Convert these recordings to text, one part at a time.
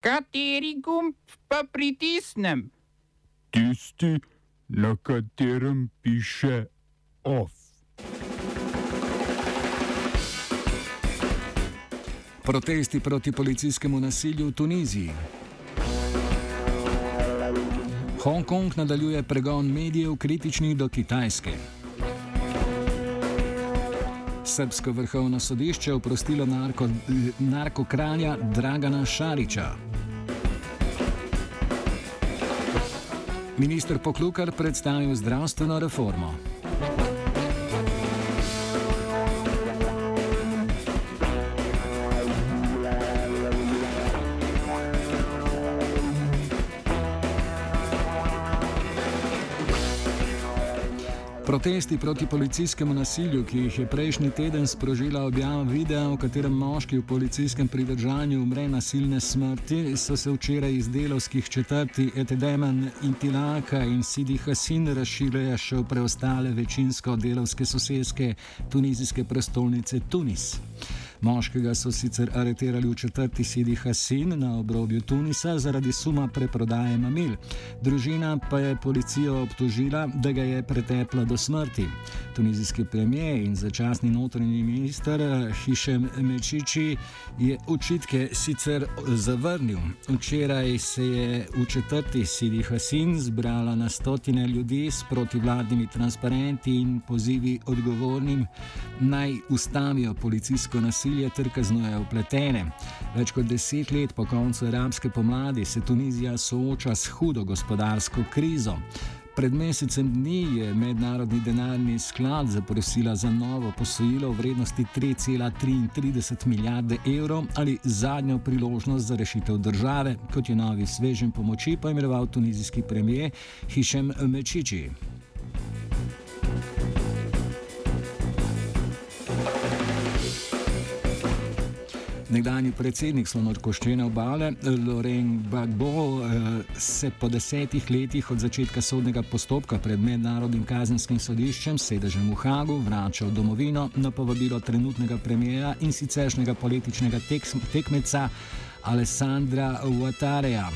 Kateri gumb pa pritisnem? Tisti, na katerem piše OF. Protesti proti policijskemu nasilju v Tuniziji. Hongkong nadaljuje pregon medijev kritičnih do Kitajske. Srbsko vrhovno sodišče oprostilo narko, narkokralja Dragana Šariča. Ministr Poklukar predstavil zdravstveno reformo. Protesti proti policijskemu nasilju, ki jih je prejšnji teden sprožila objava videa, v katerem moški v policijskem pridržanju umre nasilne smrti, so se včeraj iz delovskih četrti Etedeman in Tilaka in Sidi Hasin razširile še v preostale večinsko delovske sosedske tunizijske prestolnice Tunis. Moškega so sicer areterali v četrti Sidi Hasin na obrobju Tunisa zaradi suma preprodaje mamil. Družina pa je policijo obtožila, da ga je pretepla do smrti. Tunizijski premijer in začasni notranji minister Hišem Mečiči je očitke sicer zavrnil. Včeraj se je v četrti Sidi Hasin zbrala na stotine ljudi s protivladnimi transparenti in pozivi odgovornim naj ustavijo policijsko nasilje nasilje ter kaznujejo upletene. Več kot deset let po koncu arabske pomladi se Tunizija sooča s hudo gospodarsko krizo. Pred mesecem dni je Mednarodni denarni sklad zaprosila za novo posojilo v vrednosti 3,33 milijarde evrov ali zadnjo priložnost za rešitev države, kot je novi svežen pomoči poimenoval tunizijski premijer Hišem Mečiči. Nekdani predsednik slonokoščene obale, Loren Gbagbo, eh, se po desetih letih od začetka sodnega postopka pred mednarodnim kazenskim sodiščem sedežem v Hagu vrača v domovino na povabilo trenutnega premijera in siceršnjega političnega tekmeca Alessandra Uatareja.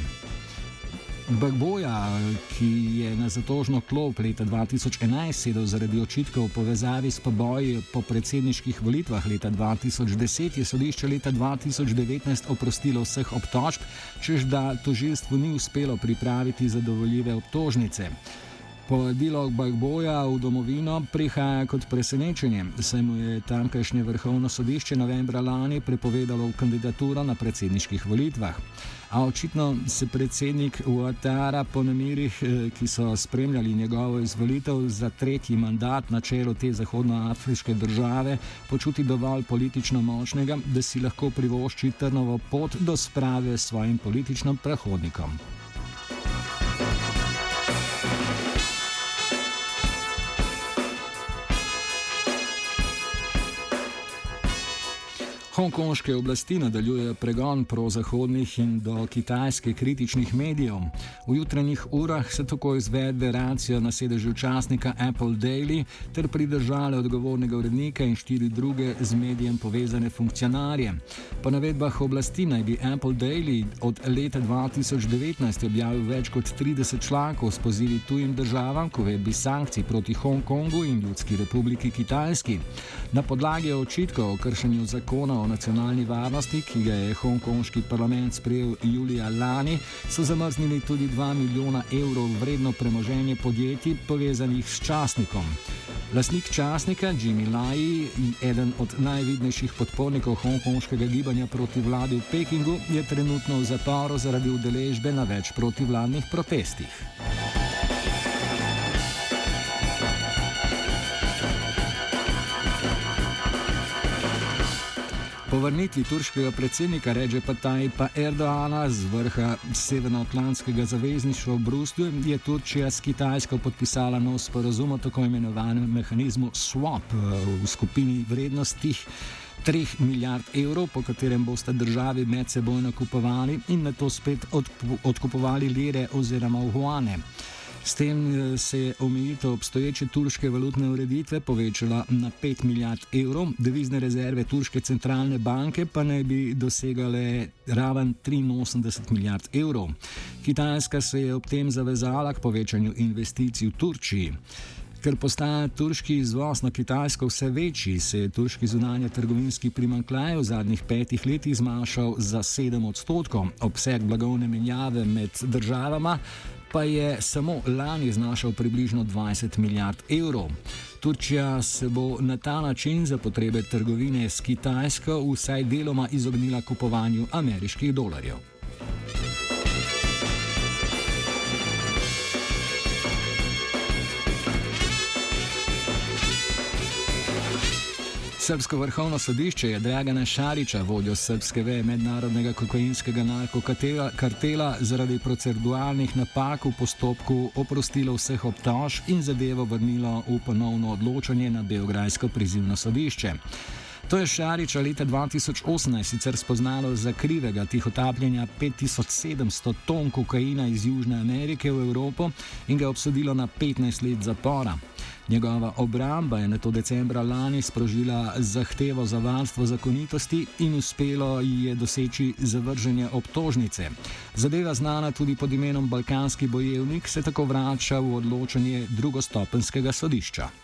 Bagboja, ki je na zatožno klop leta 2011 sedel zaradi očitkov v povezavi s poboji po predsedniških volitvah leta 2010, je sodišče leta 2019 oprostilo vseh obtožb, čež da tožilstvu ni uspelo pripraviti zadovoljive obtožnice. Povabilo Bagboja v domovino prihaja kot presenečenje, saj mu je tamkajšnje vrhovno sodišče novembra lani prepovedalo kandidaturo na predsedniških volitvah. A očitno se predsednik Uatara po namirih, eh, ki so spremljali njegovo izvolitev za tretji mandat na čelu te zahodnoafriške države, počuti dovolj politično močnega, da si lahko privošči trnovo pot do sprave s svojim političnim prehodnikom. Hongkonške oblasti nadaljujejo pregon prozahodnih in do kitajske kritičnih medijev. V jutranjih urah se tako izvede racijo na sedežu časnika Apple Daily ter pridržale odgovornega urednika in štiri druge z medijem povezane funkcionarje. Po navedbah oblasti naj bi Apple Daily od leta 2019 objavil več kot 30 člankov s pozivi tujim državam k uvedbi sankcij proti Hongkongu in Ljudski republiki Kitajski. Na podlagi očitkov o kršenju zakona o nacionalni varnosti, ki ga je hongkonški parlament sprejel julija lani, so zamrznili tudi 2 milijona evrov vredno premoženje podjetij povezanih s časnikom. Lasnik časnika Jimmy Lai, eden od najvidnejših podpornikov hongkonškega gibanja proti vladi v Pekingu, je trenutno v zaporu zaradi udeležbe na več protivladnih protestih. Po vrnitvi turškega predsednika Ređepa Tajpa Erdoana z vrha Severnoatlantskega zavezništva v Bruslju je Turčija s Kitajsko podpisala nov sporozum o tako imenovanem mehanizmu SWAP v skupini vrednostih 3 milijard evrov, po katerem boste državi med seboj nakupovali in na to spet odkupovali lire oziroma uhuane. S tem eh, se je omejitev obstoječe turške valutne ureditve povečala na 5 milijard evrov, devizne rezerve turške centralne banke pa naj bi dosegale raven 83 milijard evrov. Kitajska se je ob tem zavezala k povečanju investicij v Turčiji. Ker postaja turški izvoz na Kitajsko vse večji, se je turški zunanje trgovinski primankljaj v zadnjih petih letih zmanjšal za 7 odstotkov. Obseg blagovne menjave med državama pa je samo lani znašal približno 20 milijard evrov. Turčija se bo na ta način za potrebe trgovine s Kitajsko vsaj deloma izognila kupovanju ameriških dolarjev. Srpsko vrhovno sodišče je Dragana Šariča, vodjo srpske veje mednarodnega kokainskega narkokartela, zaradi proceduralnih napak v postopku oprostilo vseh obtožb in zadevo vrnilo v ponovno odločanje na Beograjsko prizivno sodišče. To je Šariča leta 2018 sicer spoznalo za krivega tihotapljenja 5700 ton kokaina iz Južne Amerike v Evropo in ga obsodilo na 15 let zapora. Njegova obramba je na to decembra lani sprožila zahtevo za varstvo zakonitosti in uspelo ji je doseči zavrženje obtožnice. Zadeva znana tudi pod imenom Balkanski bojevnik se tako vrača v odločanje drugostopenskega sodišča.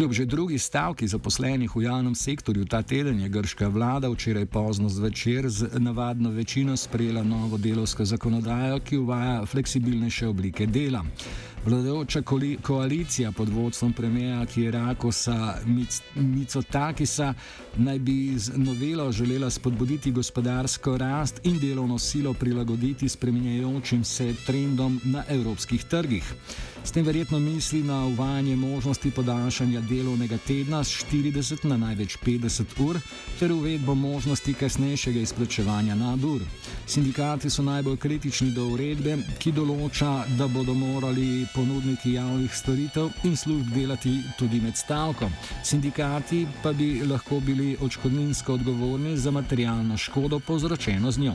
Kljub že drugi stavki zaposlenih v javnem sektorju ta teden je grška vlada včeraj pozno zvečer z navadno večino sprejela novo delovsko zakonodajo, ki uvaja fleksibilnejše oblike dela. Vladajoča koalicija pod vodstvom premijeja Kirakosa Micotakisa naj bi z novelo želela spodbuditi gospodarsko rast in delovno silo prilagoditi spremenjajočim se trendom na evropskih trgih. S tem verjetno misli na uvajanje možnosti podaljšanja delovnega tedna z 40 na največ 50 ur ter uvedbo možnosti kasnejšega izplačevanja nadur. Sindikati so najbolj kritični do uredbe, ki določa, da bodo morali ponudniki javnih storitev in služb delati tudi med stavko. Sindikati pa bi lahko bili očkodninsko odgovorni za materialno škodo povzročeno z njo.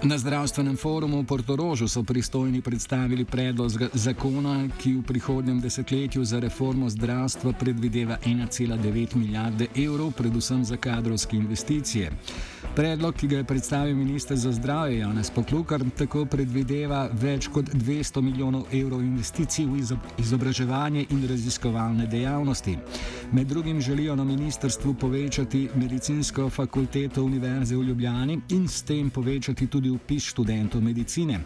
Na zdravstvenem forumu v Portorožu so pristojni predstavili predlog zakona, ki v prihodnjem desetletju za reformo zdravstva predvideva 1,9 milijarde evrov, predvsem za kadrovske investicije. Predlog, ki ga je predstavil ministr za zdravje Janez Poklukar, tako predvideva več kot 200 milijonov evrov investicij v izob- izobraževanje in raziskovalne dejavnosti. Med drugim želijo na ministrstvu povečati medicinsko fakulteto Univerze v Ljubljani in s tem povečati tudi upis študentov medicine.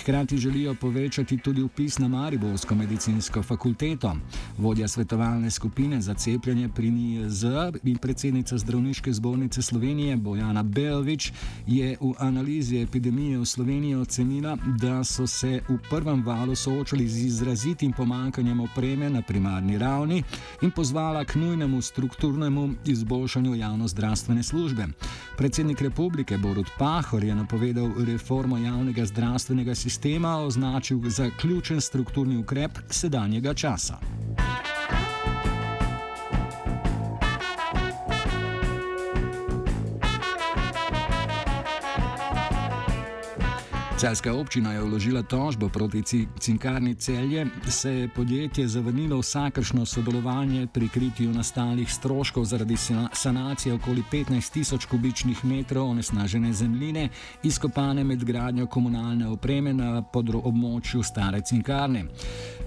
Hkrati želijo povečati tudi upis na Mariborsko medicinsko fakulteto. Vodja svetovalne skupine za cepljenje pri NIJZ in predsednica zdravniške zbornice Slovenije Bojana Belovič je v analizi epidemije v Sloveniji ocenila, da so se v prvem valu soočali z izrazitim pomankanjem opreme na primarni ravni in pozvala k nujnemu strukturnemu izboljšanju javno-zdravstvene službe. Predsednik republike Borut Pahor je napovedal reformo javnega zdravstvenega sistema, označil za ključen strukturni ukrep sedanjega časa. Celska občina je vložila tožbo proti ci- cinkarni celje, se je podjetje zavrnilo vsakršno sodelovanje pri kritju nastalih stroškov zaradi sana- sanacije okoli 15 tisoč kubičnih metrov onesnažene zemljine, izkopane med gradnjo komunalne opreme na podro- območju stare cinkarne.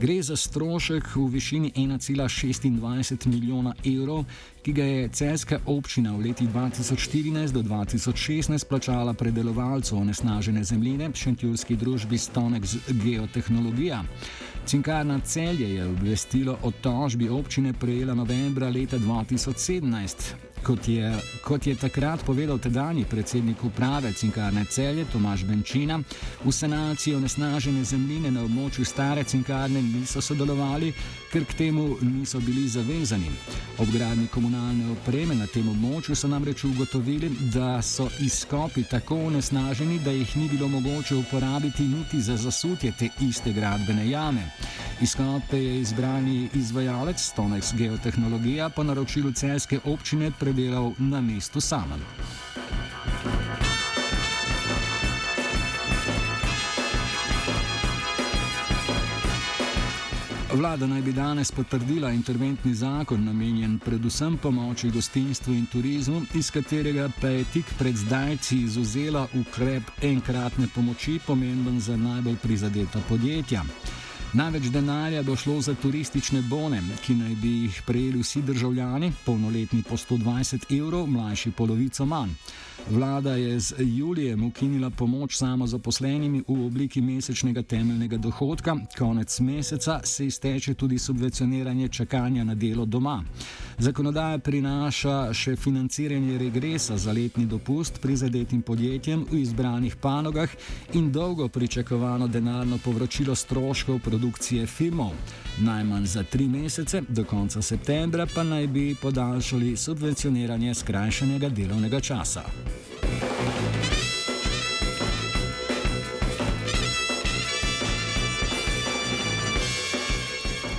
Gre za strošek v višini 1,26 milijona evrov, ki ga je celska občina v letih 2014 do 2016 plačala predelovalcu onesnažene zemljine, šentjurski družbi Stonex Geotehnologija. Cinkarna Celje je obvestilo o tožbi občine prejela novembra leta 2017. Kot je, kot je takrat povedal tedajni predsednik uprave Cinkarne Celje Tomaš Benčina, v sanaciji onesnažene zemljine na območju stare cinkarne niso sodelovali, ker k temu niso bili zavezani. Ob gradni komunalne opreme na tem območju so namreč ugotovili, da so izkopi tako onesnaženi, da jih ni bilo mogoče uporabiti niti za zasutje te iste gradbene jame. Izkope je izbrani izvajalec Stonex Geotehnologija po naročilu celske občine predelal na mestu samem. Vlada naj bi danes potrdila interventni zakon namenjen predvsem pomoči gostinstvu in turizmu, iz katerega pa je tik pred zdajci izuzela ukrep enkratne pomoči, pomemben za najbolj prizadeta podjetja. Največ denarja bo šlo za turistične bone, ki naj bi jih prejeli vsi državljani, polnoletni po 120 evrov, mlajši polovico manj. Vlada je z julijem ukinila pomoč samozaposlenimi v obliki mesečnega temeljnega dohodka, konec meseca se izteče tudi subvencioniranje čakanja na delo doma. Zakonodaja prinaša še financiranje regresa za letni dopust prizadetim podjetjem v izbranih panogah in dolgo pričakovano denarno povračilo stroškov produkcije filmov. Najmanj za tri mesece, do konca septembra pa naj bi podaljšali subvencioniranje skrajšanega delovnega časa.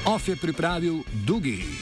Of je pripravil Dugi.